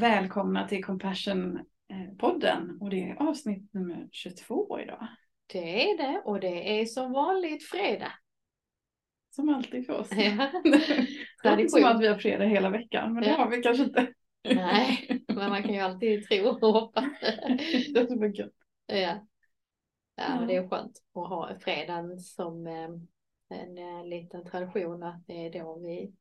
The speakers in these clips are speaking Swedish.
Välkomna till Compassion-podden och det är avsnitt nummer 22 idag. Det är det och det är som vanligt fredag. Som alltid för oss. Ja. det är inte som att vi har fredag hela veckan men det Ja. har vi kanske inte. Nej, men man kan ju alltid tro och hoppas. det är så mycket. Ja. Ja, Ja. men det är skönt att ha fredagen som eh, en eh, liten tradition att det är då vi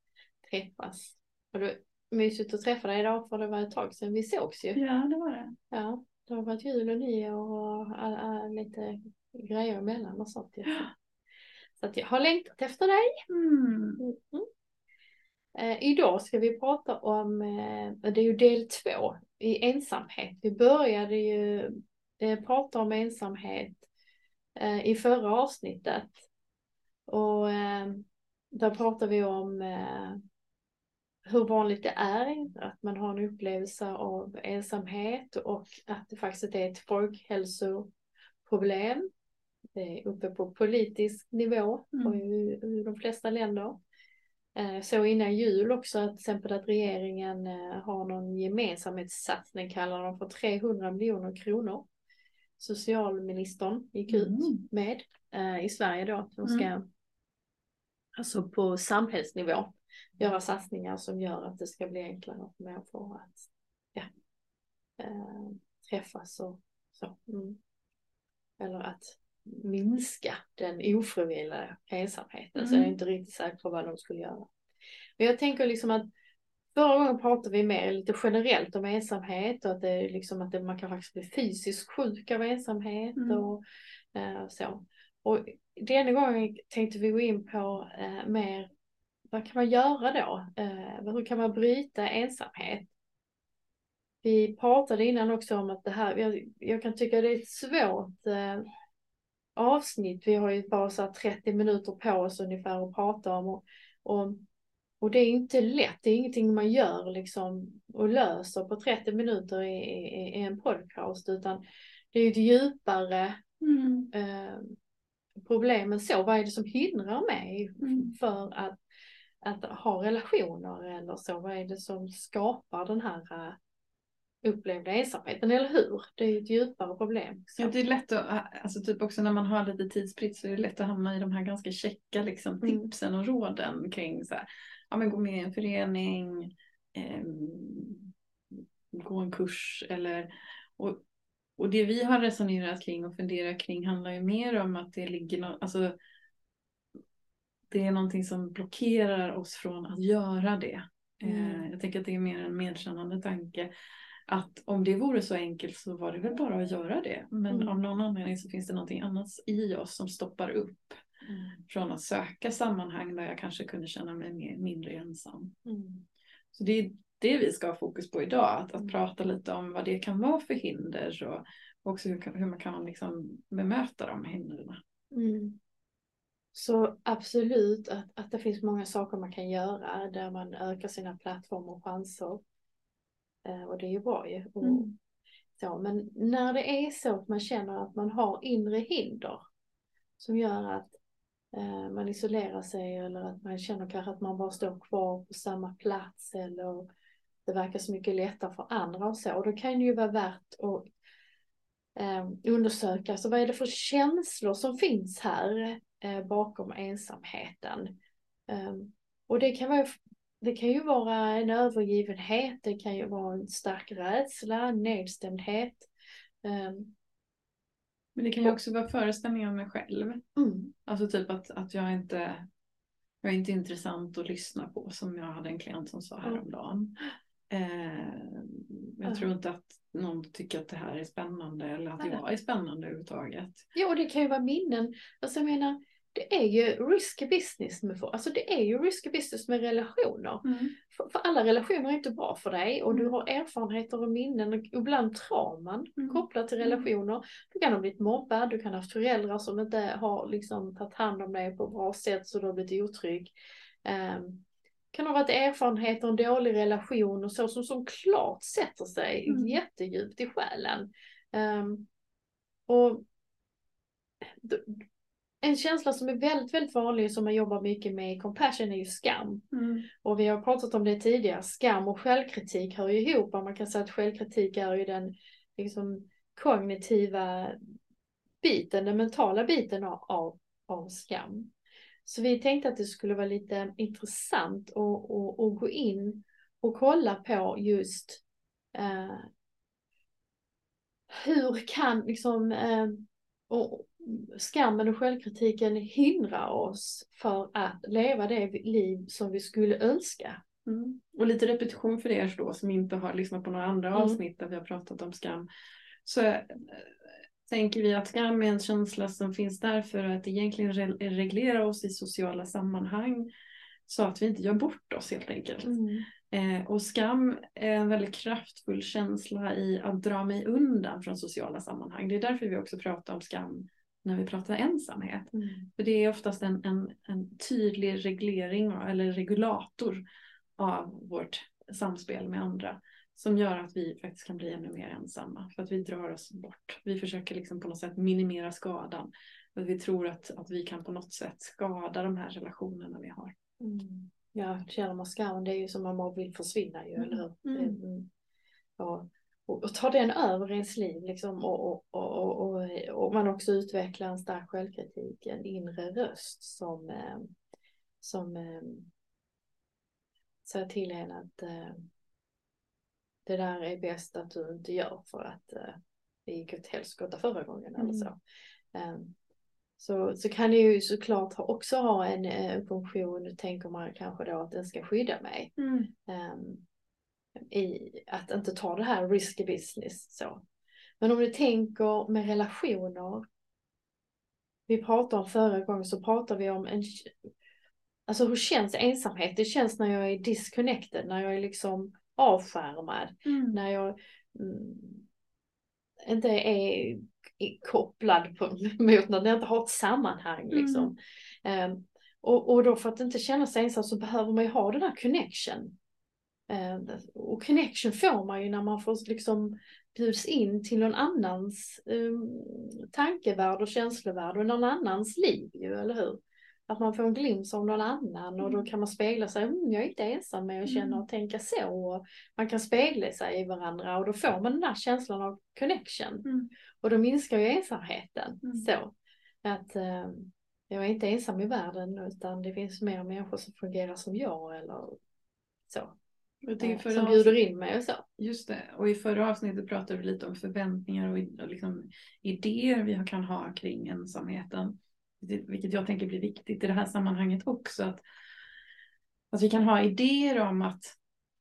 träffas. Och det är mysigt att träffa dig idag för det var ett tag sedan vi sågs ju. Ja det var det. Ja, det har varit jul och nyår och all, all, lite grejer emellan och sånt. ju. Så att jag har längtat efter dig. Mm. Mm. Eh, idag ska vi prata om, eh, det är ju del två i ensamhet. Vi började ju eh, prata om ensamhet eh, i förra avsnittet. Och eh, där pratar vi om eh, hur vanligt det är att man har en upplevelse av ensamhet och att det faktiskt är ett folkhälsoproblem. Det är uppe på politisk nivå Mm. i, i de flesta länder. Eh, Så innan jul också att till exempel att regeringen eh, har någon gemensamhetssatsning kallar de för 300 miljoner kronor. Socialministern gick ut Mm. med eh, i Sverige då. att De ska alltså på samhällsnivå göra satsningar som gör att det ska bli enklare för människor att ja, eh, träffas och så. Mm. Eller att minska den ofrivilliga ensamheten. Så jag är Mm. inte riktigt säker på vad de skulle göra. Men jag tänker liksom att förra gången pratade vi mer lite generellt om ensamhet och att det liksom att det, man kan faktiskt bli fysiskt sjuk av ensamhet Mm. och eh, så. Och denna gången tänkte vi gå in på eh, mer vad kan man göra då? Eh, hur kan man bryta ensamhet? Vi pratade innan också om att det här, jag, jag kan tycka det är ett svårt eh, avsnitt. Vi har ju bara så här 30 minuter på oss ungefär att prata om. Och, och, och det är inte lätt, det är ingenting man gör liksom och löser på 30 minuter i, i, i en podcast utan det är ett djupare Mm. eh, problem än så. Vad är det som hindrar mig Mm. för att, att ha relationer eller så? Vad är det som skapar den här eh, upplevda ensamheten, eller hur? Det är ju ett djupare problem. Så. Ja, det är lätt att, alltså typ också när man har lite tidspritt så är det lätt att hamna i de här ganska checka liksom, Mm. tipsen och råden kring så här, ja men gå med i en förening, ehm, gå en kurs eller och, och det vi har resonerat kring och funderat kring handlar ju mer om att det ligger no, alltså det är någonting som blockerar oss från att göra det. Eh, Mm. jag tänker att det är mer en medkännande tanke att om det vore så enkelt så var det väl bara att göra det. Men Mm. av någon anledning så finns det någonting annat i oss som stoppar upp Mm. från att söka sammanhang där jag kanske kunde känna mig mer, mindre ensam. Mm. Så det är det vi ska ha fokus på idag, att, att Mm. prata lite om vad det kan vara för hinder och också hur, hur man kan liksom bemöta de hindren. Mm. Så absolut att, att det finns många saker man kan göra där man ökar sina plattformar och chanser. Eh, och det är ju bra ju. Och, Mm. så, men när det är så att man känner att man har inre hinder som gör att eh, man isolerar sig eller att man känner kanske att man bara står kvar på samma plats eller det verkar så mycket lättare för andra och så. Och då kan det ju vara värt att eh, undersöka, så vad är det för känslor som finns här bakom ensamheten? Eh, och det kan, vara, det kan ju vara en övergivenhet, det kan ju vara en stark rädsla, nedstämdhet. Eh, Men det kan ju också vara föreställningar om mig själv. mm, Alltså typ att, att jag inte jag är inte intressant att lyssna på som jag hade en klient som sa Mm. häromdagen. Eh, jag Ja. tror inte att någon tycker att det här är spännande eller att jag är spännande överhuvudtaget. Ja, och det kan ju vara minnen. Alltså jag menar, det är ju risky business med folk. Alltså det är ju risky business med relationer. För, för alla relationer är inte bra för dig och du Mm. har erfarenheter och minnen och ibland trauman Mm. kopplat till Mm. relationer. Du kan ha blivit mobbad, du kan ha haft föräldrar som inte har liksom tagit hand om dig på ett bra sätt så du har blivit otrygg. Um, kan ha varit erfarenheter, en dålig relation och så som, som klart sätter sig Mm. jättedjupt i själen. Ehm, och en känsla som är väldigt, väldigt vanlig som man jobbar mycket med i compassion är ju skam. Mm. Och vi har pratat om det tidigare, skam och självkritik hör ju ihop. Man kan säga att självkritik är ju den liksom, kognitiva biten, den mentala biten av, av, av skam. Så vi tänkte att det skulle vara lite intressant att, gå in och kolla på just eh, hur kan liksom eh, och skammen och självkritiken hindra oss för att leva det liv som vi skulle önska. Mm. Och lite repetition för er då som inte har lyssnat på några andra mm. avsnitt där vi har pratat om skam. Så äh, tänker vi att skam är en känsla som finns där för att egentligen re reglera oss i sociala sammanhang så att vi inte gör bort oss helt enkelt. Mm. Eh, och skam är en väldigt kraftfull känsla i att dra mig undan från sociala sammanhang. Det är därför vi också pratar om skam när vi pratar ensamhet. Mm. För det är oftast en, en, en tydlig reglering eller regulator av vårt samspel med andra som gör att vi faktiskt kan bli ännu mer ensamma. För att vi drar oss bort. Vi försöker liksom på något sätt minimera skadan. För att vi tror att, att vi kan på något sätt skada de här relationerna vi har. Mm. Ja, känner man skam, det är ju som om man vill försvinna ju, mm. eller hur? Mm. Mm. Och, och, och ta den över ens liv liksom och, och, och, och, och man också utvecklar en stark självkritik, en inre röst som, eh, som eh, säger till en att eh, det där är bäst att du inte gör för att det gick åt helskotta förra gången eller så. Um, så, så kan det ju såklart också ha en, en funktion, tänker man kanske då att den ska skydda mig. Mm. Um, I att inte ta det här risky business så. Men om du tänker med relationer. Vi pratade om förra gången så pratade vi om en Alltså hur känns ensamhet? Det känns när jag är disconnected, när jag är liksom avskärmad. Mm. När jag mm, inte är kopplad på, mot när jag inte har ett sammanhang. Mm. Liksom. Um, och, och då för att inte känna sig ensam så behöver man ju ha den här connection. Um, och connection får man ju när man får liksom bjuds in till någon annans um, tankevärld och känslovärld och någon annans liv ju, eller hur? Att man får en glimt av någon annan och då mm. kan man spegla sig, mm, jag är inte ensam med att känna mm. och tänka så. Och man kan spegla sig i varandra och då får man den där känslan av connection. Mm. Och då minskar ju ensamheten. Mm. Så att eh, jag är inte ensam i världen utan det finns mer människor som fungerar som jag eller så. Eh, som bjuder in mig och så. Just det, och i förra avsnittet pratade vi lite om förväntningar och, liksom idéer vi kan ha kring ensamheten vilket jag tänker blir viktigt i det här sammanhanget också, att, att vi kan ha idéer om att,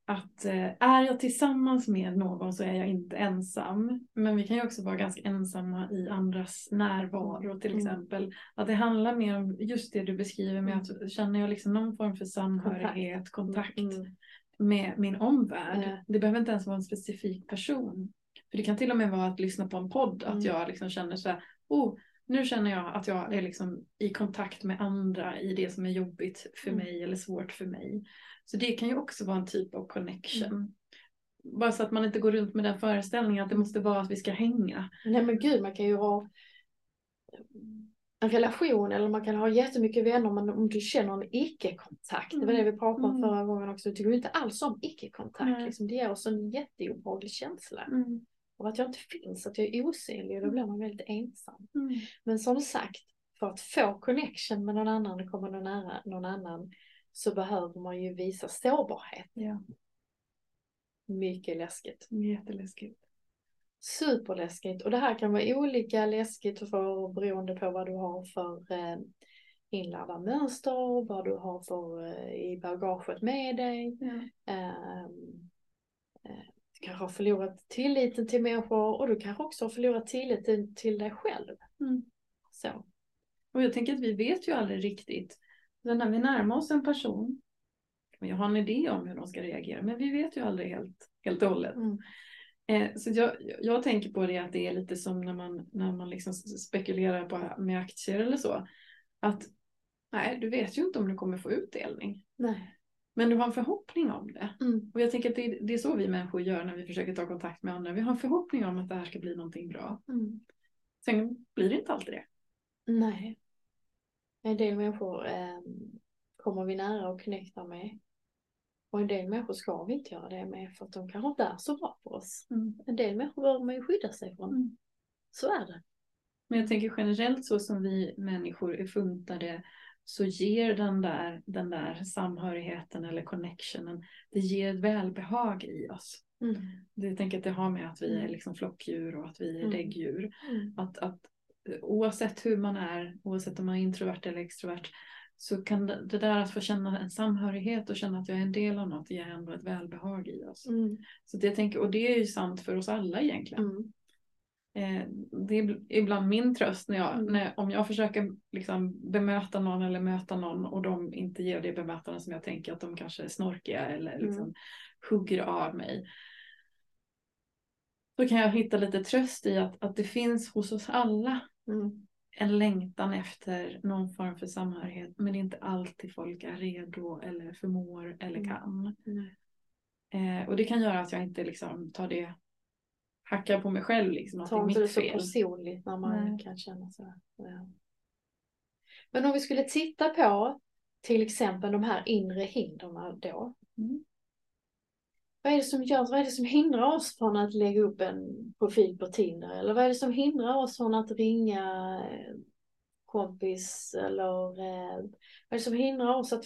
att eh, är jag tillsammans med någon så är jag inte ensam. Men vi kan ju också vara ganska ensamma i andras närvaro till mm. exempel. Att det handlar mer om just det du beskriver med att mm. känner jag liksom någon form för samhörighet, kontakt, kontakt mm. Med min omvärld. Mm. Det behöver inte ens vara en specifik person. För det kan till och med vara att lyssna på en podd, att jag liksom känner så här, oh, nu känner jag att jag är liksom i kontakt med andra i det som är jobbigt för mm. mig eller svårt för mig. Så det kan ju också vara en typ av connection. Mm. Bara så att man inte går runt med den föreställningen att det måste vara att vi ska hänga. Nej men gud, man kan ju ha en relation eller man kan ha jättemycket vänner men om du känner en icke-kontakt. Mm. Det var det vi pratade om mm. förra gången också. Du tycker inte alls om icke-kontakt. Liksom, det ger oss en jätteobehaglig känsla. Mm och att jag inte finns, att jag är osynlig då blir man väldigt ensam. Mm. Men som sagt, för att få connection med någon annan och komma någon nära någon annan så behöver man ju visa sårbarhet. Ja. Mycket läskigt. Jätteläskigt. Superläskigt. Och det här kan vara olika läskigt för, beroende på vad du har för eh, inlärda mönster, vad du har för eh, i bagaget med dig. Ja. Eh, du kanske har förlorat tilliten till människor och du kanske också har förlorat tilliten till dig själv. Mm. Så. Och jag tänker att vi vet ju aldrig riktigt. Men när vi närmar oss en person, jag har en idé om hur de ska reagera, men vi vet ju aldrig helt, helt och hållet. Mm. Eh, så jag, jag tänker på det att det är lite som när man, när man liksom spekulerar på, med aktier eller så. Att nej, du vet ju inte om du kommer få utdelning. Nej. Men du har en förhoppning om det. Mm. Och jag tänker att det, det, är så vi människor gör när vi försöker ta kontakt med andra. Vi har en förhoppning om att det här ska bli någonting bra. Mm. Sen blir det inte alltid det. Nej. En del människor eh, kommer vi nära och connectar med. Och en del människor ska vi inte göra det med för att de kanske inte är så bra för oss. Mm. En del människor behöver man ju skydda sig från. Mm. Så är det. Men jag tänker generellt så som vi människor är funtade så ger den där, den där samhörigheten eller connectionen, det ger ett välbehag i oss. Mm. Jag tänker att det har med att vi är Mm. liksom flockdjur och att vi är Mm. däggdjur. Mm. Att, att oavsett hur man är, oavsett om man är introvert eller extrovert, så kan det, det där att få känna en samhörighet och känna att jag är en del av något, ger ändå ett välbehag i oss. Mm. Så det jag tänker, och det är ju sant för oss alla egentligen. Mm. Eh, det är ibland min tröst när jag, Mm. när, om jag försöker liksom bemöta någon eller möta någon och de inte ger det bemötande som jag tänker att de kanske är snorkiga eller Mm. liksom hugger av mig. Då kan jag hitta lite tröst i att, att det finns hos oss alla Mm. En längtan efter någon form för samhörighet men det är inte alltid folk är redo eller förmår eller Mm. kan. Nej. Eh, och det kan göra att jag inte liksom tar det, hackar på mig själv liksom att det Ta är inte det mitt så fel. personligt när man Nej. kan känna så. Ja. Men om vi skulle titta på till exempel de här inre hindren då. Mm. Vad är det som gör, vad är det som hindrar oss från att lägga upp en profil på Tinder? Eller vad är det som hindrar oss från att ringa eh, kompis? Eller eh, vad är det som hindrar oss att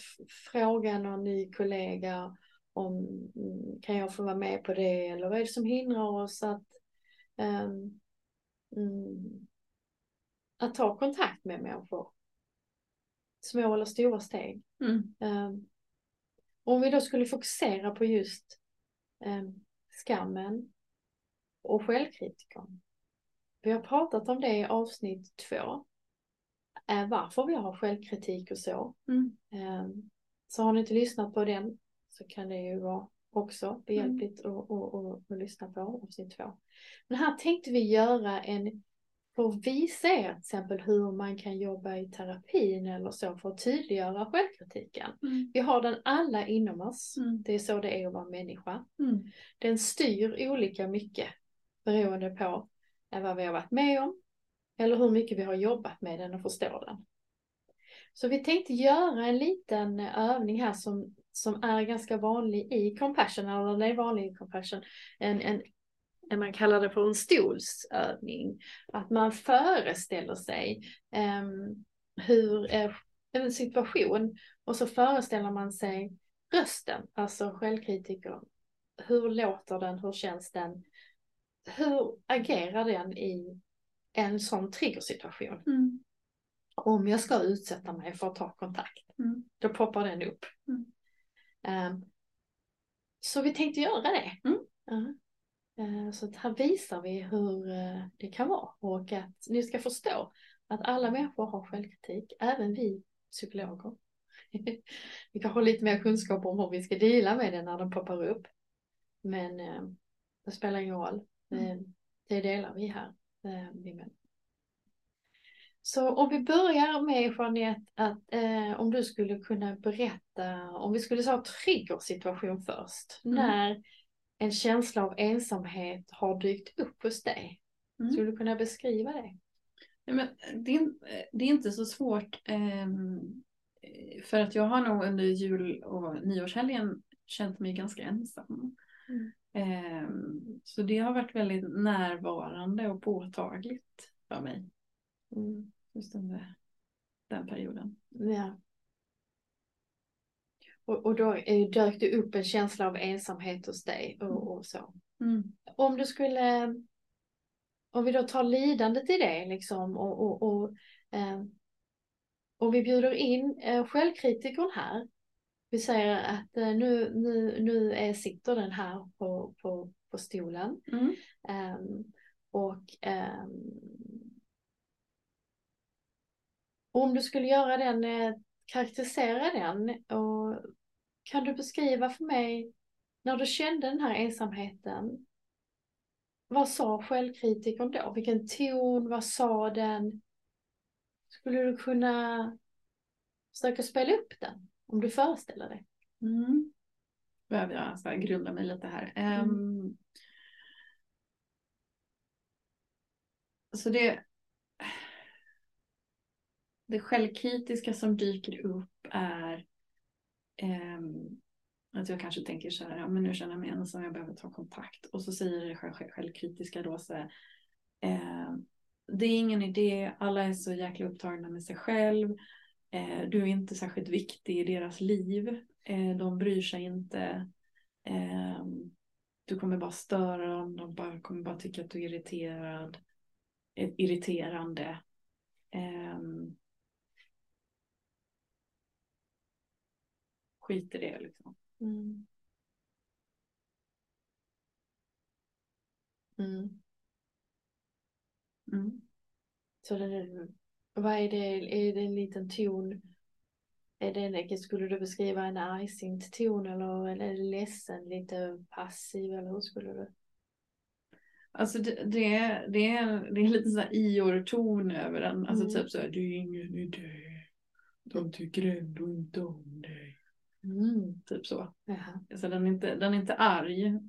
fråga någon ny kollega om mm, kan jag få vara med på det? Eller vad är det som hindrar oss att ehm, mm, att ta kontakt med människor? Små eller stora steg. Mm. Ehm, om vi då skulle fokusera på just skammen och självkritiken. Vi har pratat om det i avsnitt två. Eh, varför vi har självkritik och så. Mm. Ehm, så har ni inte lyssnat på den så kan det ju vara också behjälpligt att, att, att, att lyssna på avsnitt två. Men här tänkte vi göra en, för att visa er till exempel hur man kan jobba i terapin eller så för att tydliggöra självkritiken. Mm. Vi har den alla inom oss. Mm. Det är så det är att vara människa. Mm. Den styr olika mycket beroende på eh, vad vi har varit med om eller hur mycket vi har jobbat med den och förstår den. Så vi tänkte göra en liten övning här som, som är ganska vanlig i compassion, eller den är vanlig i compassion. En, en man kallar det för en stolsövning. Att man föreställer sig em, hur eh, en situation och så föreställer man sig rösten, alltså självkritiker. Hur låter den? Hur känns den? Hur agerar den i en sån triggersituation? Mm. Om jag ska utsätta mig för att ta kontakt, Mm. då poppar den upp. Mm. Ehm, så vi tänkte göra det. Mm. Ja. Eh, så här visar vi hur eh, det kan vara och att ni ska förstå att alla människor har självkritik, även vi psykologer. vi kanske har lite mer kunskap om hur vi ska dela med det när den poppar upp. Men eh, det spelar ingen roll. Mm. Det delar vi här. Så om vi börjar med Jeanette, att eh, om du skulle kunna berätta, om vi skulle ta triggersituation först, Mm. när en känsla av ensamhet har dykt upp hos dig. Mm. Skulle du kunna beskriva det? Nej, men det, är, in- det är inte så svårt. ehm, eh, för att jag har nog under jul och nyårshelgen känt mig ganska ensam. Mm. Ehm, så det har varit väldigt närvarande och påtagligt för mig. Mm. Just under den perioden. Ja. Och, och då eh, dök det upp en känsla av ensamhet hos dig och, och så. Mm. Om du skulle, om vi då tar lidandet i det liksom och, och, och eh, om vi bjuder in eh, självkritikern här. Vi säger att eh, nu, nu, nu är, sitter den här på, på, på stolen. Mm. Ehm, och ehm, om du skulle göra den, eh, karaktärisera den och kan du beskriva för mig när du kände den här ensamheten. Vad sa självkritikern då? Vilken ton? Vad sa den? Skulle du kunna försöka spela upp den? Om du föreställer dig. Mm. Behöver jag så här grunda mig lite här. Ehm, så det det självkritiska som dyker upp är ehm, att jag kanske tänker så här, ja men nu känner jag mig ensam, jag behöver ta kontakt. Och så säger det själv, självkritiska då så här, eh, det är ingen idé, alla är så jäkla upptagna med sig själv. Eh, du är inte särskilt viktig i deras liv. Eh, de bryr sig inte. Eh, du kommer bara störa dem, de bara, kommer bara tycka att du är irriterad. Eh, irriterande. Um, skit i det liksom. Mm. Mm. Mm. Så det, vad är det, är det en liten ton? Är det en, skulle du beskriva en argsint ton eller, är det ledsen, lite passiv eller hur skulle du? Alltså det, det, är, det, är, det är lite så här Ior-ton över den. Alltså Mm. typ så här, det är ingen idé. De tycker ändå inte om dig. Mm. Typ så. Jaha. Alltså den är inte, den är inte arg.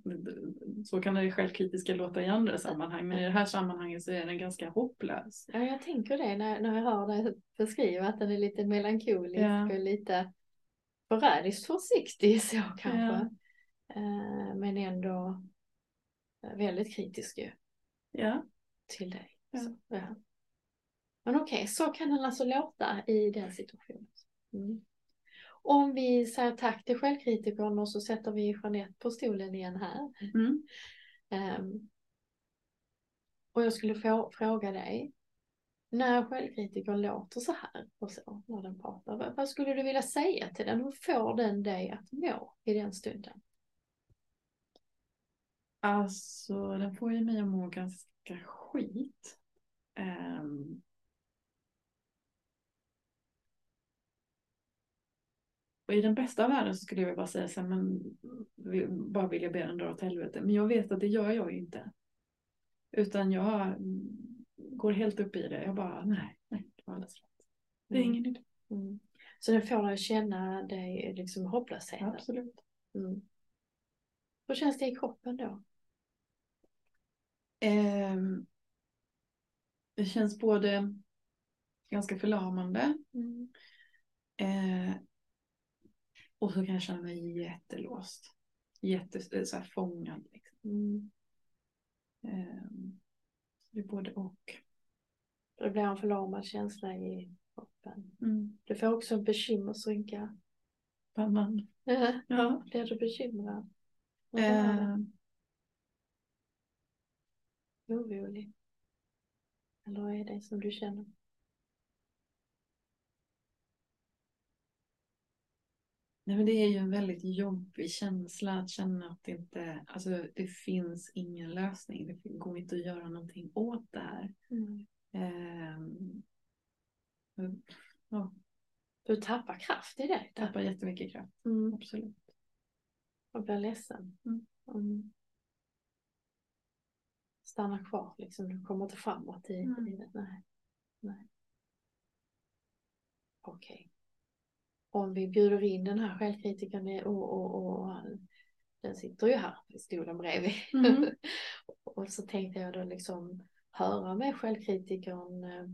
Så kan det självkritiska låta i andra sammanhang. Men i det här sammanhanget så är den ganska hopplös. Ja, jag tänker det när, när jag hör dig beskriva att den är lite melankolisk Ja. och lite förrädiskt försiktig så kanske. Ja. Eh, men ändå väldigt kritisk ju Ja. till dig. Ja. Så. Men okej, så kan den alltså låta i den situationen. Mm. Om vi säger tack till självkritikern och så sätter vi Jeanette på stolen igen här. Mm. Ehm, och jag skulle få, fråga dig, när självkritikern låter så här och så, när den pratar, vad, vad skulle du vilja säga till den? Hur får den dig att må i den stunden? Alltså den får ju mig att må ganska skit. Ehm. Och i den bästa av världen så skulle jag bara säga så här, men vi- bara vill jag be den dra åt helvete. Men jag vet att det gör jag ju inte. Utan jag går helt upp i det. Jag bara, nej, nej, det var alldeles rätt. Det är Mm. ingen idé. Mm. Så den får dig känna dig liksom hopplösheten. Absolut. Mm. Hur känns det i kroppen då? Ehm, det känns både ganska förlamande Mm. eh, och så kan jag känna mig jättelåst. Jätte, så här fångad. Liksom. Mm. Ehm, det är både och. Det blir en förlamad känsla i kroppen. Mm. Du får också en bekymmersrynka. Pannan. Ja. Ja. Blir du bekymrad? Ehm, Orolig? Eller vad är det som du känner? Nej, men det är ju en väldigt jobbig känsla att känna att det inte, alltså det finns ingen lösning. Det går inte att göra någonting åt det här. Mm. Ehm, ja, Du tappar kraft i det. tappar jättemycket kraft. Mm. Absolut. Och blir ledsen. Mm. Mm. Stannar kvar liksom. Du kommer inte framåt i Mm. livet. Nej. Nej. Okej. Om vi bjuder in den här självkritiken och, och, och den sitter ju här i stolen bredvid. Mm. och så tänkte jag då liksom höra med självkritikern eh,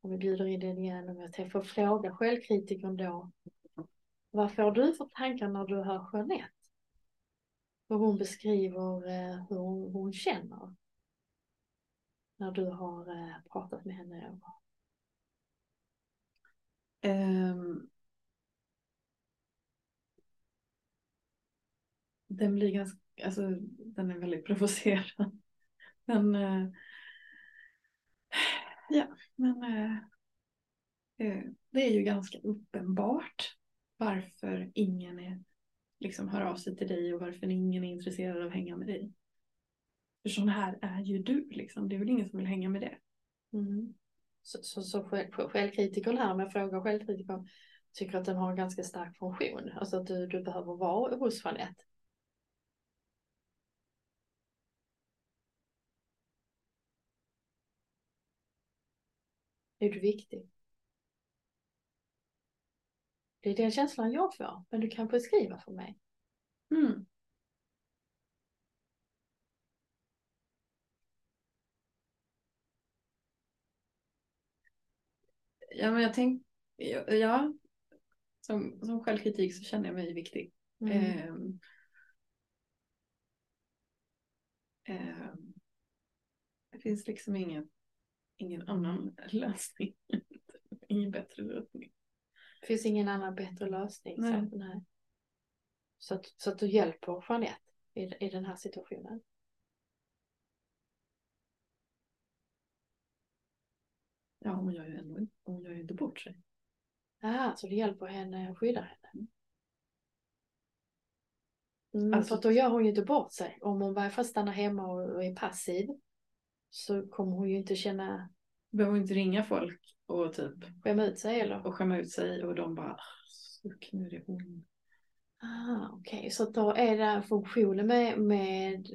om vi bjuder in den igen, om jag får fråga självkritikern då. Vad får du för tankar när du hör Jeanette? Hur hon beskriver eh, hur hon, hon känner. När du har eh, pratat med henne. Um, den blir ganska, alltså den är väldigt provocerande. Men uh, ja, men uh, det är ju ganska uppenbart varför ingen är, liksom hör av sig till dig och varför ingen är intresserad av att hänga med dig. För sån här är ju du liksom. Det är väl ingen som vill hänga med det. Mm. Så, så, så själv, självkritikern här, om jag frågar självkritikern, tycker att den har en ganska stark funktion. Alltså att du, du behöver vara hos Jeanette. Är du viktig? Det är den känslan jag får, men du kan beskriva för mig. Mm. Ja, men jag tänkte, ja, som, som självkritik så känner jag mig viktig. Mm. Ehm, ehm, det finns liksom ingen, ingen annan lösning. ingen bättre lösning. Det finns ingen annan bättre lösning. Nej. Så, nej. Så, att, så att du hjälper Jeanette i, i den här situationen. Ja, hon gör ju ändå hon gör ju inte bort sig. Ah, så du hjälper henne och skyddar henne. Mm, Alltså- för att då gör hon ju inte bort sig. Om hon bara stannar hemma och, är passiv så kommer hon ju inte känna Behöver hon inte ringa folk och typ skämma ut sig eller? och skämma ut sig och de bara "Ah, suck nu är det hon. Ah, Okej, så att då är det funktionen med, med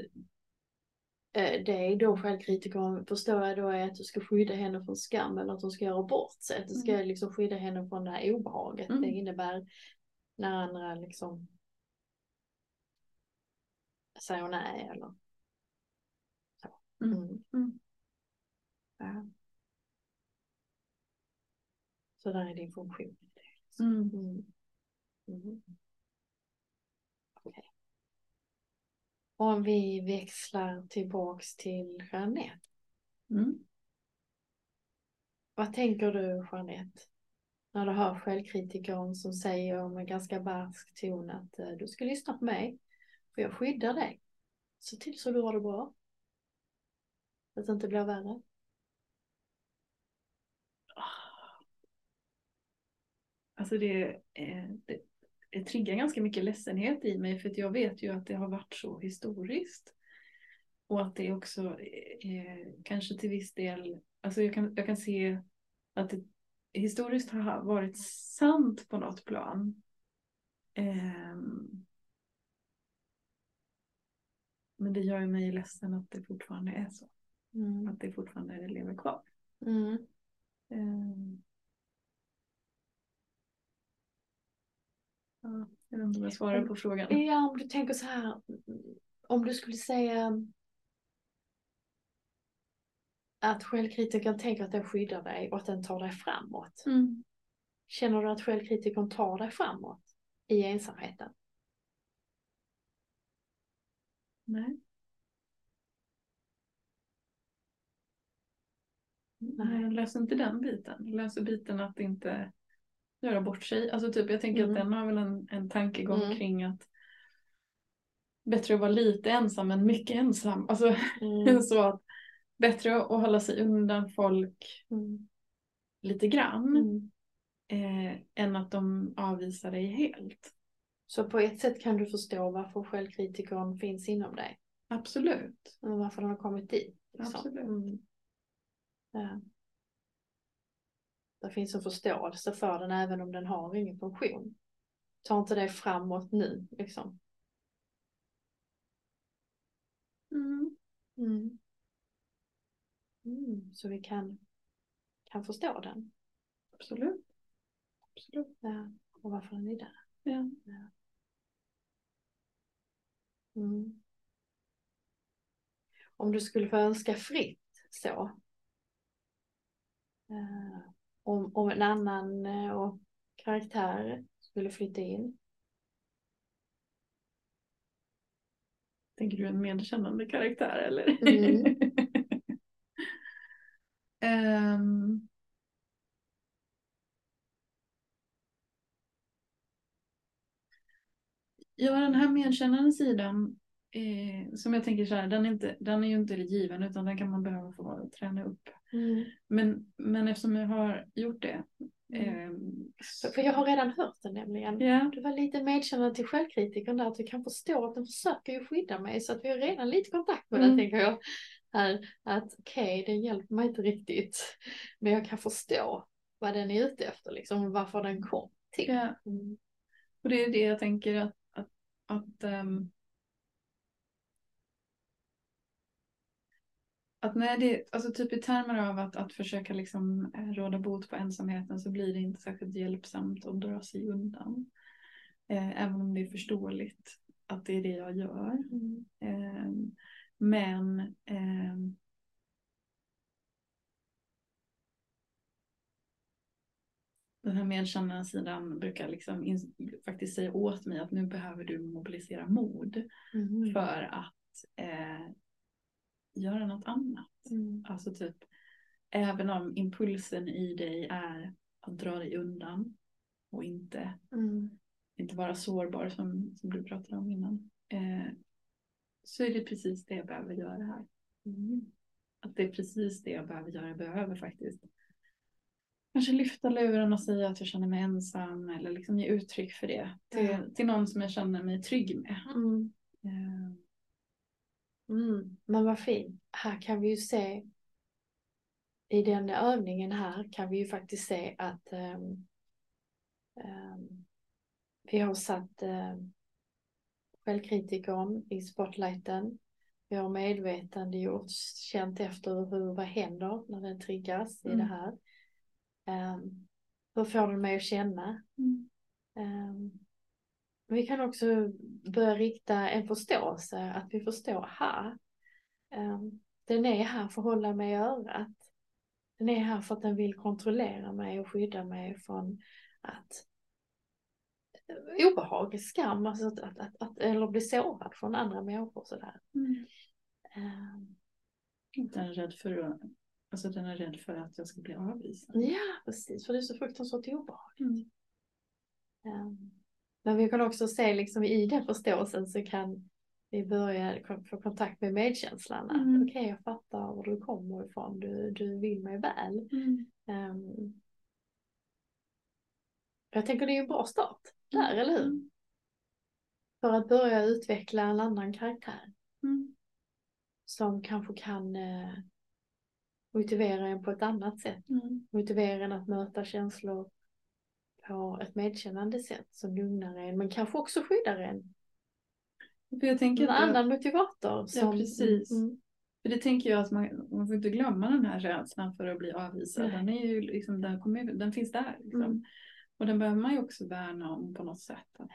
dig då självkritikern förstår jag då är att du ska skydda henne från skam eller att hon ska göra bort sig. Att du ska liksom skydda henne från det här obehaget Mm. det innebär när andra liksom säger nej eller så. Mm. Mm. Mm. Ja. Så där är din funktion. Mm. Mm. Mm. Okej. Om vi växlar tillbaks till Jeanette. Mm. Vad tänker du Jeanette? När du hör självkritikern som säger med ganska barsk ton att eh, du ska lyssna på mig. För jag skyddar dig. Se till så du har det bra. Så att det inte blir värre. Alltså det, eh, det, det triggar ganska mycket ledsenhet i mig för att jag vet ju att det har varit så historiskt. Och att det också eh, kanske till viss del, alltså jag kan, jag kan se att det historiskt har varit sant på något plan. Ehm, men det gör ju mig ledsen att det fortfarande är så. Mm. Att det fortfarande lever kvar. Mm. Ehm. Ja, jag vet inte om jag svarar på frågan. Ja, om du tänker så här. Om du skulle säga att självkritikern tänker att den skyddar dig och att den tar dig framåt. Mm. Känner du att självkritikern tar dig framåt i ensamheten? Nej. Nej. Jag löser inte den biten. Jag löser biten att inte göra bort sig. Alltså typ jag tänker Mm. att den har väl en, en tankegång Mm. kring att bättre att vara lite ensam än mycket ensam. Alltså Mm. så att bättre att hålla sig undan folk Mm. lite grann Mm. eh, än att de avvisar dig helt. Så på ett sätt kan du förstå varför självkritikern finns inom dig. Absolut. Och varför den har kommit dit. liksom. Absolut. Mm. Ja. Det finns en förståelse för den även om den har ingen funktion. Ta inte det framåt nu liksom. Mm. Mm. Mm. Så vi kan, kan förstå den. Absolut. Absolut. Ja. Och varför den är där. Ja. Mm. Om du skulle få önska fritt så. Eh, om, om en annan eh, och karaktär skulle flytta in. Tänker du en medkännande karaktär eller? Mm. Ehm. Ja, den här medkännande sidan eh, som jag tänker så här, den är, inte, den är ju inte given utan den kan man behöva få träna upp. Mm. Men, men eftersom jag har gjort det. Mm. ehm, För, jag har redan hört det nämligen. Ja, Du var lite medkännande till självkritiken där, att du kan förstå att den försöker ju skydda mig så att vi har redan lite kontakt med den Mm. tänker jag. Här, att okej, den hjälper mig inte riktigt. Men jag kan förstå vad den är ute efter liksom, varför den kom till. ja. Mm. Och det är det jag tänker att, att, att, ehm, att när det, alltså typ i termer av att, att försöka liksom eh, råda bot på ensamheten så blir det inte särskilt hjälpsamt att dra sig undan. Eh, även om det är förståeligt att det är det jag gör. Mm. Ehm, men ehm, den här medkännande sidan brukar liksom in, faktiskt säga åt mig att nu behöver du mobilisera mod Mm. för att eh, göra något annat. Mm. Alltså typ, även om impulsen i dig är att dra dig undan och inte, Mm. inte vara sårbar som, som du pratade om innan. Eh, så är det precis det jag behöver göra här. Mm. Att det är precis det jag behöver göra. Jag behöver faktiskt kanske lyfta luren och säga att jag känner mig ensam eller liksom ge uttryck för det till, till någon som jag känner mig trygg med. Mm. Eh, Mm. Men vad fint. Här kan vi ju se i den övningen här kan vi ju faktiskt se att ehm, ehm, vi har satt um, självkritikern i spotlighten. Vi har medvetandegjort, känt efter hur, vad händer när den triggas i Mm. det här. Ehm, hur får den mig att känna? Mm. Vi kan också börja rikta en förståelse, att vi förstår här. Um, den är här för att hålla mig i örat. Den är här för att den vill kontrollera mig och skydda mig från att eh, obehag, skam, alltså att, att, att, att, eller bli sårad från andra människor sådär. Mm. Um, Den är rädd för alltså den är rädd för att jag ska bli avvisad. ja, precis, för det är så fruktansvärt obehagligt. Mm. Um, men vi kan också se liksom i den förståelsen så kan vi börja få kontakt med medkänslan. att Mm. Okej, jag fattar var du kommer ifrån. Du, du vill mig väl. Mm. Ehm, jag tänker det är en bra start där, eller hur? Mm. För att börja utveckla en annan karaktär Mm. som kanske kan eh, motivera en på ett annat sätt. Mm. Motivera en att möta känslor på ett medkännande sätt som lugnar en men kanske också skyddar en. För jag tänker En att annan motivator. Som, precis. Mm, För det tänker jag att man, man får inte glömma den här rädslan för att bli avvisad. Den, är ju liksom, den, kommer, den finns där. Liksom. Mm. Och den behöver man ju också värna om på något sätt. Att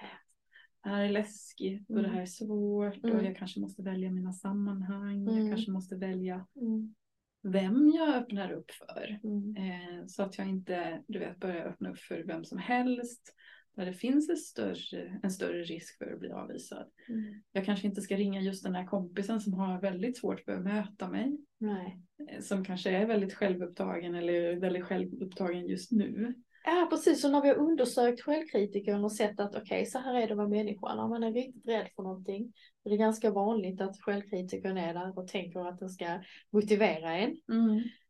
det här är läskigt och det Mm. här är svårt och Mm. jag kanske måste välja mina sammanhang. Jag Mm. kanske måste välja mm, vem jag öppnar upp för. mm, Eh, så att jag inte du vet, börjar öppna upp för vem som helst. Där det finns en större, en större risk för att bli avvisad. mm. Jag kanske inte ska ringa just den här kompisen som har väldigt svårt för att möta mig. Nej. eh, Som kanske är väldigt självupptagen eller väldigt självupptagen just nu. Ja precis, så när vi har undersökt självkritikern och sett att okej så här är det med människan. När man är riktigt rädd för någonting. Det är ganska vanligt att självkritikern är där och tänker att den ska motivera en.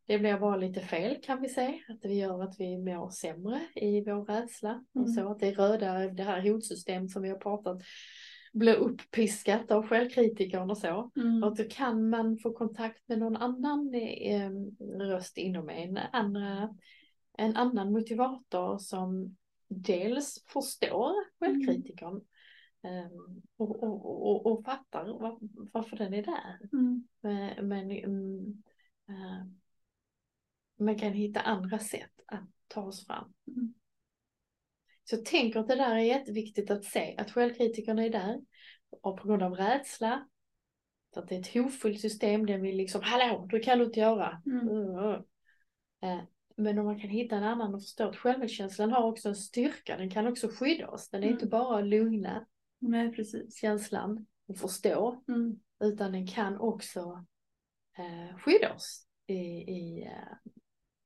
Det blir bara lite fel kan vi säga. Att det gör att vi mår sämre i vår rädsla. Mm. Och så att det röda, det här hotsystemet som vi har pratat blir upppiskat av självkritikern och så. Mm. Och då kan man få kontakt med någon annan eh, röst inom en, andra, en annan motivator som dels förstår självkritikern eh, och, och, och, och fattar var, varför den är där. Mm. Men, men mm, eh, man kan hitta andra sätt att ta oss fram. Mm. Så jag tänker att det där är jätteviktigt att se att självkritikerna är där och på grund av rädsla. Så att det är ett hotfullt system, den vill liksom hallå, det kan du inte göra. Mm. Eh, Men om man kan hitta en annan och förstå att självkänslan har också en styrka, den kan också skydda oss. Den är Mm. inte bara att lugna Nej, precis. känslan och förstå, Mm. utan den kan också eh, skydda oss i, i, eh,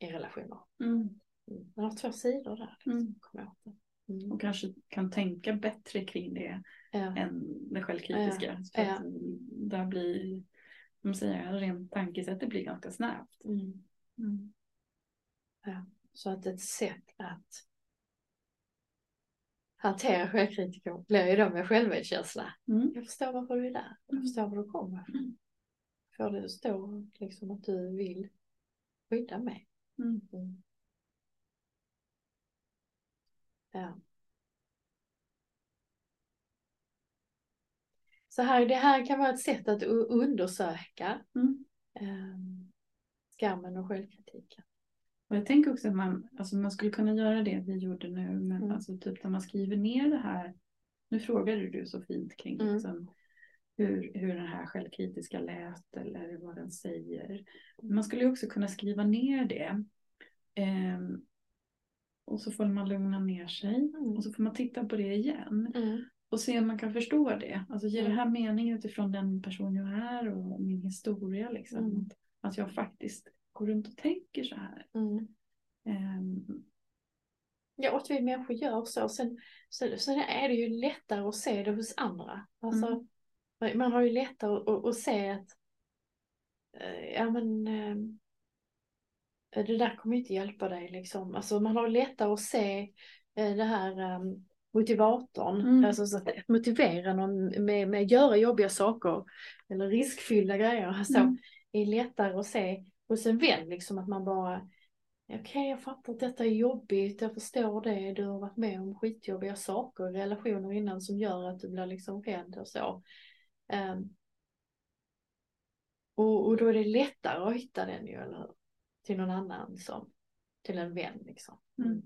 i relationer. Mm. Mm. Den har två sidor där. Liksom. Mm. Mm. Och kanske kan tänka bättre kring det Ja. än det självkritiska. Så Ja. att där blir, om säger, rent tankesättet blir ganska snävt. Mm. Så att ett sätt att hantera självkritiker blir ju då med självmedkänsla. Mm. Jag förstår varför du är där. Jag Mm. förstår var du kommer ifrån. Mm. Får det stå liksom att du vill skydda mig. Mm. Mm. Ja. Så här, det här kan vara ett sätt att undersöka Mm. ehm, skammen och självkritiken. Och jag tänker också att man, alltså man skulle kunna göra det vi gjorde nu, men Mm. alltså typ när man skriver ner det här. Nu frågade du så fint kring Mm. liksom, hur, hur den här självkritiska lät eller vad den säger. Man skulle också kunna skriva ner det. Ehm, och så får man lugna ner sig Mm. och så får man titta på det igen Mm. och se om man kan förstå det. Alltså ger det Mm. här mening utifrån den person jag är och min historia liksom. Mm. Att jag faktiskt går runt och tänker så här. Mm. Ehm, Ja, och att vi människor gör så. Sen, sen, sen är det ju lättare att se det hos andra. Alltså, Man har ju lättare att, att, att se att eh, ja men eh, det där kommer inte hjälpa dig liksom. Alltså man har lättare att se eh, det här eh, motivatorn, Mm. alltså så att att motivera någon med, med att göra jobbiga saker eller riskfyllda grejer. Alltså, Mm. är lättare att se hos en vän liksom att man bara Okej, jag fattar att detta är jobbigt, jag förstår det, du har varit med om skitjobbiga saker i relationer innan som gör att du blir liksom rädd och så. Um, och, och då är det lättare att hitta den ju, eller hur? Till någon annan som, till en vän liksom. Mm.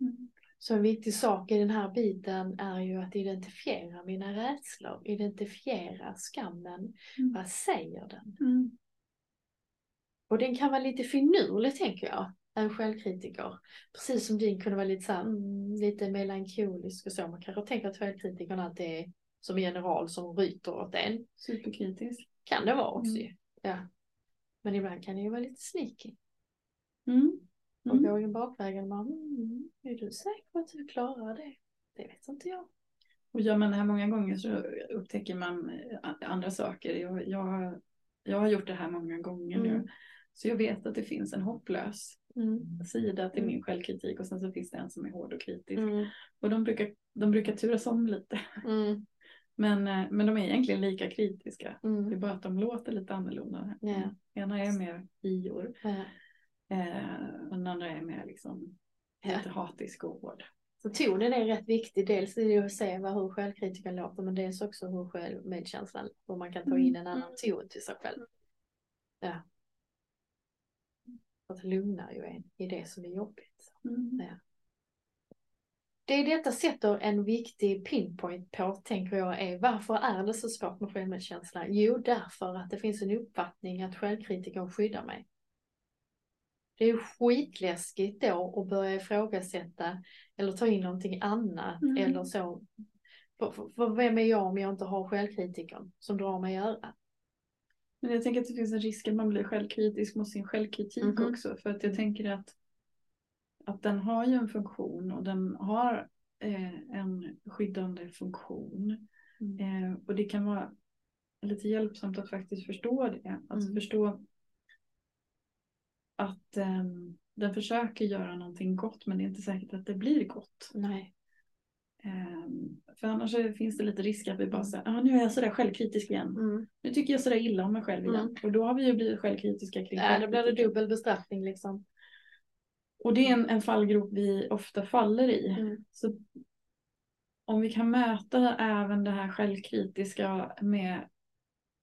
Mm. Så en viktig sak i den här biten är ju att identifiera mina rädslor, identifiera skammen. Mm. Vad säger den? Mm. Och den kan vara lite finurlig tänker jag, en självkritiker. Precis som din kunde vara lite så här, mm, lite melankolisk och så. Man kanske tänker att självkritikern alltid är som en general som ryter åt en. Superkritisk. Kan det vara också Mm. Ja. Men ibland kan det ju vara lite sneaky. Mm. Och Mm. in bakvägen bara, mm, är du säker på att du klarar det? Det vet inte jag. Och gör man det här många gånger så upptäcker man eh, andra saker. Jag, jag, har- jag har gjort det här många gånger nu. Mm. Så jag vet att det finns en hopplös Mm. sida till Mm. min självkritik och sen så finns det en som är hård och kritisk. Mm. Och de brukar, de brukar turas om lite. Mm. Men, eh, men de är egentligen lika kritiska. Det är Mm. bara att de låter lite annorlunda. Ja. Ena är mer ior. Ja. Eh, och den andra är mer liksom Ja. lite hatisk och hård. Så tonen är rätt viktig. Dels är det att se vad, hur självkritiken låter men dels också hur självmedkänslan, hur man kan ta in en annan ton till sig själv. Ja. För att det lugnar ju en i det som är jobbigt. Mm. Det detta sätter en viktig pinpoint på, tänker jag, är varför är det så svårt med självmedkänsla? Jo, därför att det finns en uppfattning att självkritiken skyddar mig. Det är skitläskigt då att börja ifrågasätta eller ta in någonting annat Mm. eller så. För, för, för vem är jag om jag inte har självkritiken som drar mig i örat? Men jag tänker att det finns en risk att man blir självkritisk mot sin självkritik Mhm. också. För att jag tänker att, att den har ju en funktion och den har eh, en skyddande funktion. Mm. Eh, och det kan vara lite hjälpsamt att faktiskt förstå det. Att Mm. förstå att ehm, den försöker göra någonting gott men det är inte säkert att det blir gott. Nej. Ehm, för annars finns det lite risk att vi bara säger ah, nu är jag sådär självkritisk igen. Mm. Nu tycker jag sådär illa om mig själv igen. Mm. Och då har vi ju blivit självkritiska kring Ja, då blir det dubbel bestraffning liksom. Och det är en, en fallgrop vi ofta faller i. Mm. Så om vi kan möta även det här självkritiska med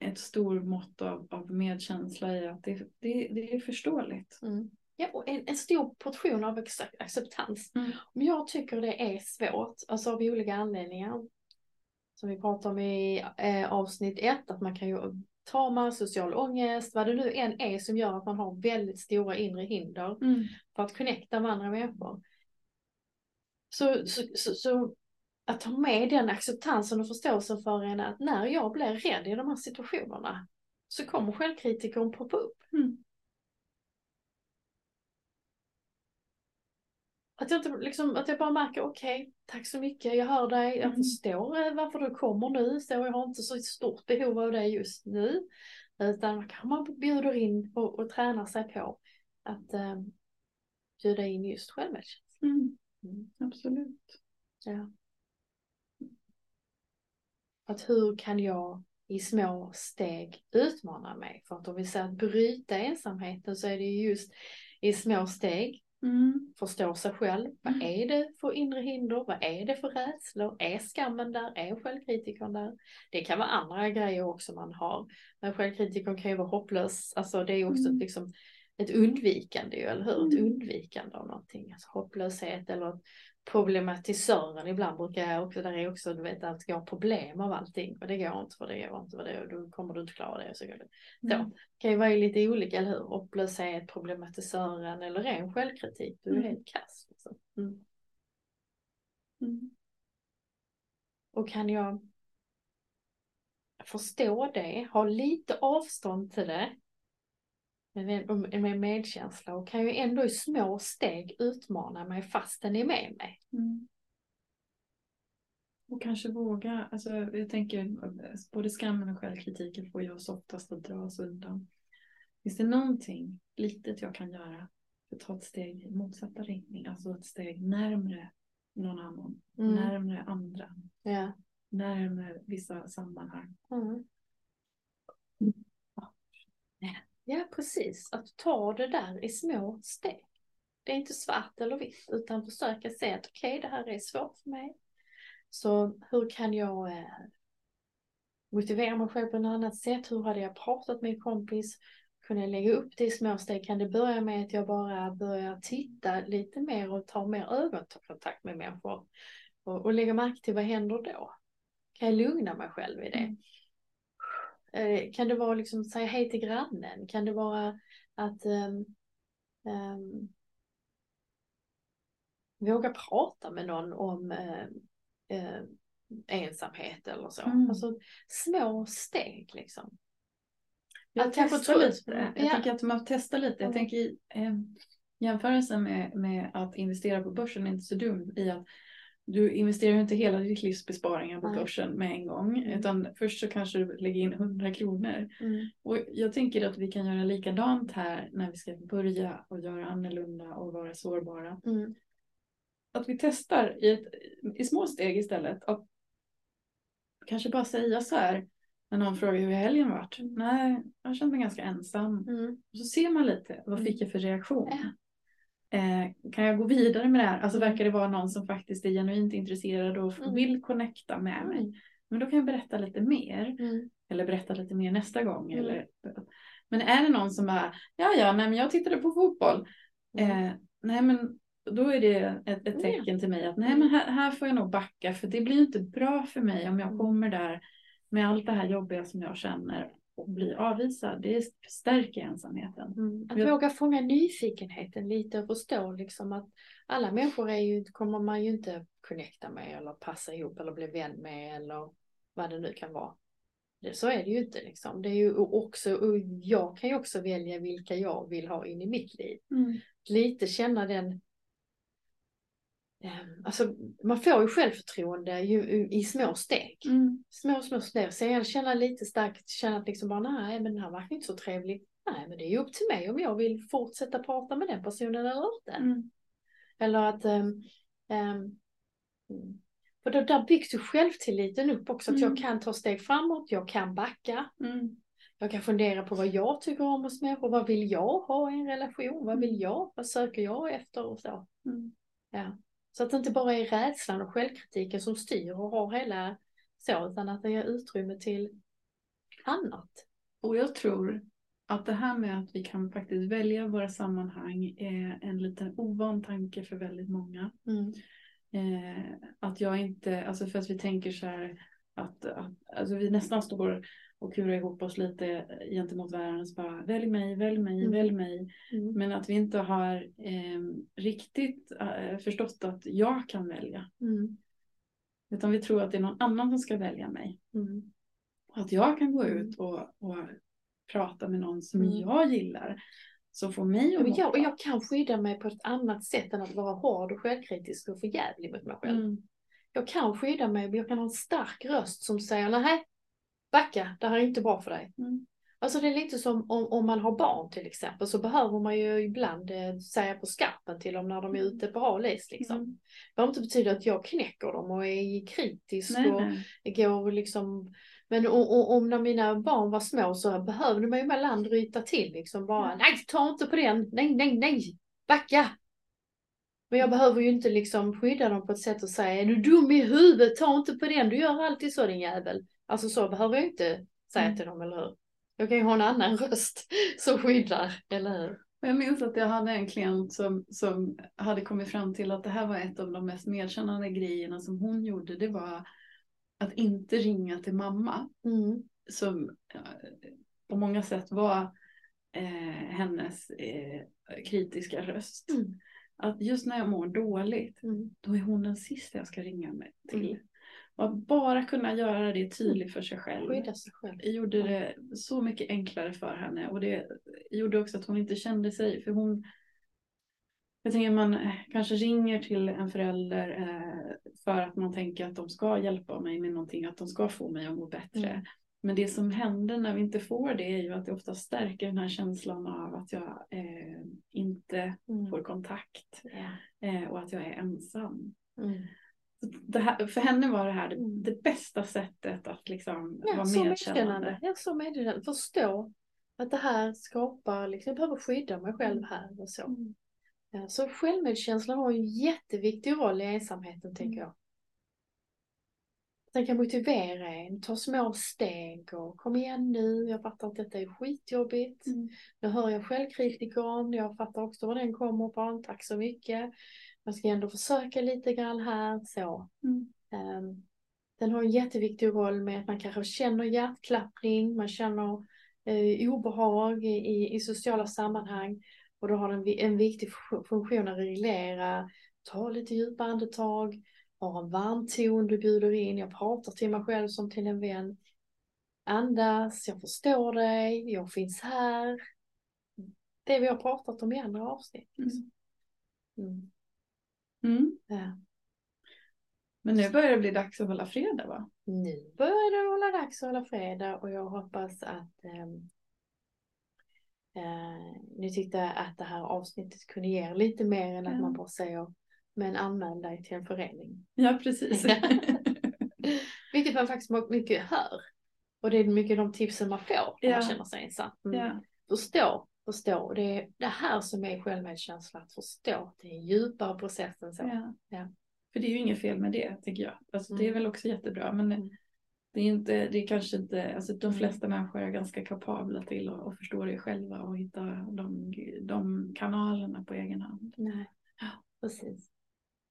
ett stort mått av, av medkänsla i att det, det, det är förståeligt. Mm. Ja, och en, en stor portion av ac- acceptans. Mm. Om jag tycker det är svårt, alltså av olika anledningar, som vi pratade om i eh, avsnitt ett, att man kan ju trauma, social ångest, vad det nu än är som gör att man har väldigt stora inre hinder för att connecta med andra människor. Så, så, så, så att ta med den acceptansen och förståelsen för en att när jag blir rädd i de här situationerna så kommer självkritikern poppa upp. Mm. Att jag, inte, liksom, att jag bara märker, okej, tack så mycket, jag hör dig, jag Mm. förstår eh, varför du kommer nu, så jag har inte så stort behov av det just nu. Utan kan man bjuder in och, och tränar sig på att eh, bjuda in just självmedkänsla. Mm. Mm. Absolut. Ja. Att hur kan jag i små steg utmana mig? För att om vi säger att bryta ensamheten så är det ju just i små steg Mm. förstå sig själv. Vad Mm. är det för inre hinder? Vad är det för rädslor? Är skammen där? Är självkritikern där? Det kan vara andra grejer också man har. Men självkritikern kan ju vara hopplös. Alltså det är ju också Mm. ett, liksom, ett undvikande eller hur? Ett Mm. undvikande av någonting. Alltså hopplöshet eller att problematisören ibland brukar jag också, där är också du vet att jag har problem av allting och det går inte för det går inte för det och då kommer du inte klara det och så går det. Så Mm. kan ju vara lite olika, eller hur? Hopplöshet, problematisören eller ren självkritik. Du är Mm. helt kass. Liksom. Mm. Mm. Och kan jag förstå det, ha lite avstånd till det med, med medkänsla och kan ju ändå i små steg utmana mig fast den är med mig. Mm. Och kanske våga, alltså jag tänker både skammen och självkritiken får ju oss oftast att dra oss undan. Finns det någonting litet jag kan göra för att ta ett steg i motsatta riktning, alltså ett steg närmre någon annan, Mm. närmre andra, Ja. närmre vissa sammanhang. Mm. Ja, precis. Att ta det där i små steg. Det är inte svart eller vitt, utan försöka se att okej, det här är svårt för mig. Så hur kan jag eh, motivera mig själv på ett annat sätt? Hur hade jag pratat med en kompis? jag lägga upp det i små steg? Kan det börja med att jag bara börjar titta lite mer och ta mer ögonkontakt med människor? Och, och lägga märke till vad händer då? Kan jag lugna mig själv i det? Mm. Eh, Kan det vara liksom säga hej till grannen? Kan det vara att ehm, ehm, våga prata med någon om eh, ensamhet eller så? Mm. Alltså små steg liksom. Jag Att tro- lite. Jag Ja. tänker att man testar lite. Jag Mm. tänker i eh, jämförelsen med, med att investera på börsen är inte så dum i att du investerar ju inte hela ditt livs besparingar på Nej. börsen med en gång. Mm. Utan först så kanske du lägger in 100 kronor. Och jag tänker att vi kan göra likadant här när vi ska börja och göra annorlunda och vara sårbara. Mm. Att vi testar i, ett, i små steg istället. Att kanske bara säga så här när någon frågar hur helgen varit. Mm. Nej, jag känner mig ganska ensam. Mm. Och så ser man lite, vad Mm. fick jag för reaktion? Ja. Eh, kan jag gå vidare med det här? Alltså Mm. verkar det vara någon som faktiskt är genuint intresserad och Mm. vill connecta med mig? Mm. Men då kan jag berätta lite mer. Mm. Eller berätta lite mer nästa gång. Mm. Eller, men är det någon som bara, ja ja, nej men jag tittade på fotboll. Mm. Eh, nej men då är det ett, ett Ja. tecken till mig att nej Mm. men här, här får jag nog backa för det blir inte bra för mig om jag Mm. kommer där med allt det här jobbiga som jag känner och blir avvisad. Det stärker ensamheten. Mm. Att Jag- våga fånga nyfikenheten lite och förstå liksom att alla människor är ju, kommer man ju inte connecta med eller passa ihop eller bli vän med eller vad det nu kan vara. Det, så är det ju inte liksom. Det är ju också, och jag kan ju också välja vilka jag vill ha in i mitt liv. Lite känna den Alltså man får ju självförtroende ju, i små steg. Mm. Små, små steg. Så jag känner lite starkt, känna att liksom bara nej men den här verkar inte så trevlig. Nej men det är ju upp till mig om jag vill fortsätta prata med den personen eller inte. Mm. Eller att um, för då, där byggs ju självtilliten upp också. Att Mm. jag kan ta steg framåt, jag kan backa. Mm. Jag kan fundera på vad jag tycker om hos människor. Vad vill jag ha i en relation? Vad vill jag? Vad söker jag efter och så. Mm. Ja. Så att det inte bara är rädslan och självkritiken som styr och har hela så, utan att det ger utrymme till annat. Och jag tror att det här med att vi kan faktiskt välja våra sammanhang är en liten ovan tanke för väldigt många. Mm. Eh, att jag inte, alltså för att vi tänker så här att, att alltså vi nästan står och kurar ihop oss lite gentemot varandra. Så bara, välj mig, välj mig, Mm. välj mig. Mm. Men att vi inte har eh, riktigt eh, förstått att jag kan välja. Mm. Utan vi tror att det är någon annan som ska välja mig. Mm. Och att jag kan gå Mm. ut och, och prata med någon som Mm. jag gillar. Som får mig att jag, och jag kan skydda mig på ett annat sätt än att vara hård och självkritisk och för jävlig mot mig själv. Mm. Jag kan skydda mig, jag kan ha en stark röst som säger nej, backa, det här är inte bra för dig. Mm. Alltså det är lite som om, om man har barn till exempel så behöver man ju ibland eh, säga på skarpen till dem när de är ute på hal liksom. Mm. Det behöver inte betyda att jag knäcker dem och är kritisk Nej, och nej. går liksom men o- o- om när mina barn var små så behövde man ju ibland ryta till liksom bara Ja. nej ta inte på den, nej nej nej, backa. Men jag behöver ju inte liksom skydda dem på ett sätt och säga är du dum i huvudet, ta inte på den, du gör alltid så din jävel. Alltså så behöver jag inte säga Mm. till dem, eller hur? Jag kan ju ha en annan röst som skyddar, eller hur? Jag minns att jag hade en klient som, som hade kommit fram till att det här var ett av de mest medkännande grejerna som hon gjorde. Det var att inte ringa till mamma. Mm. Som eh, på många sätt var eh, hennes eh, kritiska röst. Mm. Att just när jag mår dåligt, Mm. då är hon den sista jag ska ringa med till. Och att bara kunna göra det tydligt för sig själv. Skydda sig själv. gjorde det så mycket enklare för henne och det gjorde också att hon inte kände sig, för hon jag tänker man kanske ringer till en förälder eh, för att man tänker att de ska hjälpa mig med någonting, att de ska få mig att må bättre. Mm. Men det som händer när vi inte får det är ju att det ofta stärker den här känslan av att jag eh, inte Mm. får kontakt eh, och att jag är ensam. Mm. Här, för henne var det här det, Mm. det bästa sättet att liksom Ja, vara medkännande. Ja, så medkännande. Förstå att det här skapar, liksom, jag behöver skydda mig själv här och så. Mm. Ja, så självmedkänslan har ju en jätteviktig roll i ensamheten tänker Mm. jag. Den kan motivera en, ta små steg och kom igen nu, jag fattar att detta är skitjobbigt. Mm. Nu hör jag självkritikern, jag fattar också var den kommer ifrån, tack så mycket. Jag ska ändå försöka lite grann här, så. Mm. Ehm, Den har en jätteviktig roll med att man kanske känner hjärtklappning, man känner eh, obehag i, i, sociala sammanhang. Och då har den en viktig fu- funktion att reglera, ta lite djupa andetag, ha en varm ton du bjuder in. Jag pratar till mig själv som till en vän. Andas, jag förstår dig, jag finns här. Det vi har pratat om i andra avsnitt. liksom. Mm. Mm. Ja. Men nu börjar det bli dags att hålla fredag va? Nu börjar det hålla dags att hålla fredag och jag hoppas att ehm, eh, ni tyckte att det här avsnittet kunde ge er lite mer än att Ja. man bara säger men anmäl dig till en förening. Ja precis. Vilket man faktiskt mycket hör. Och det är mycket de tipsen man får när Ja. man känner sig ensam. Mm. ja. Förstå, förstå. Och det är det här som är självmedkänsla, att förstå. Det är en djupare process än så. Ja. Ja. För det är ju inget fel med det tycker jag. Alltså, Det är Mm. väl också jättebra men Mm. det är inte, det är kanske inte, alltså de Mm. flesta människor är ganska kapabla till att, att förstå det själva och hitta de, de kanalerna på egen hand. Nej, precis.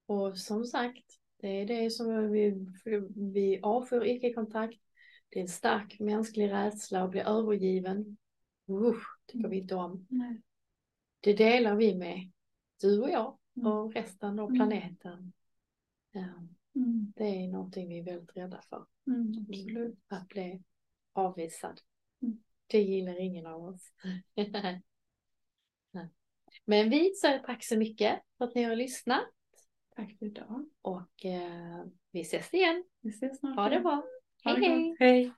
Och som sagt, det är det som vi, vi avskyr icke-kontakt. Det är en stark mänsklig rädsla att bli övergiven. Usch, tycker vi inte om. Nej. Det delar vi med du och jag Mm. och resten av Mm. planeten. Ja, Mm. det är någonting vi är väldigt rädda för. Mm, absolut. Att bli avvisad. Mm. Det gillar ingen av oss. Men vi säger tack så mycket för att ni har lyssnat. Tack för idag. Och eh, vi ses igen. Vi ses snart. Ha det bra. Ha Hej det hej. gott. Hej.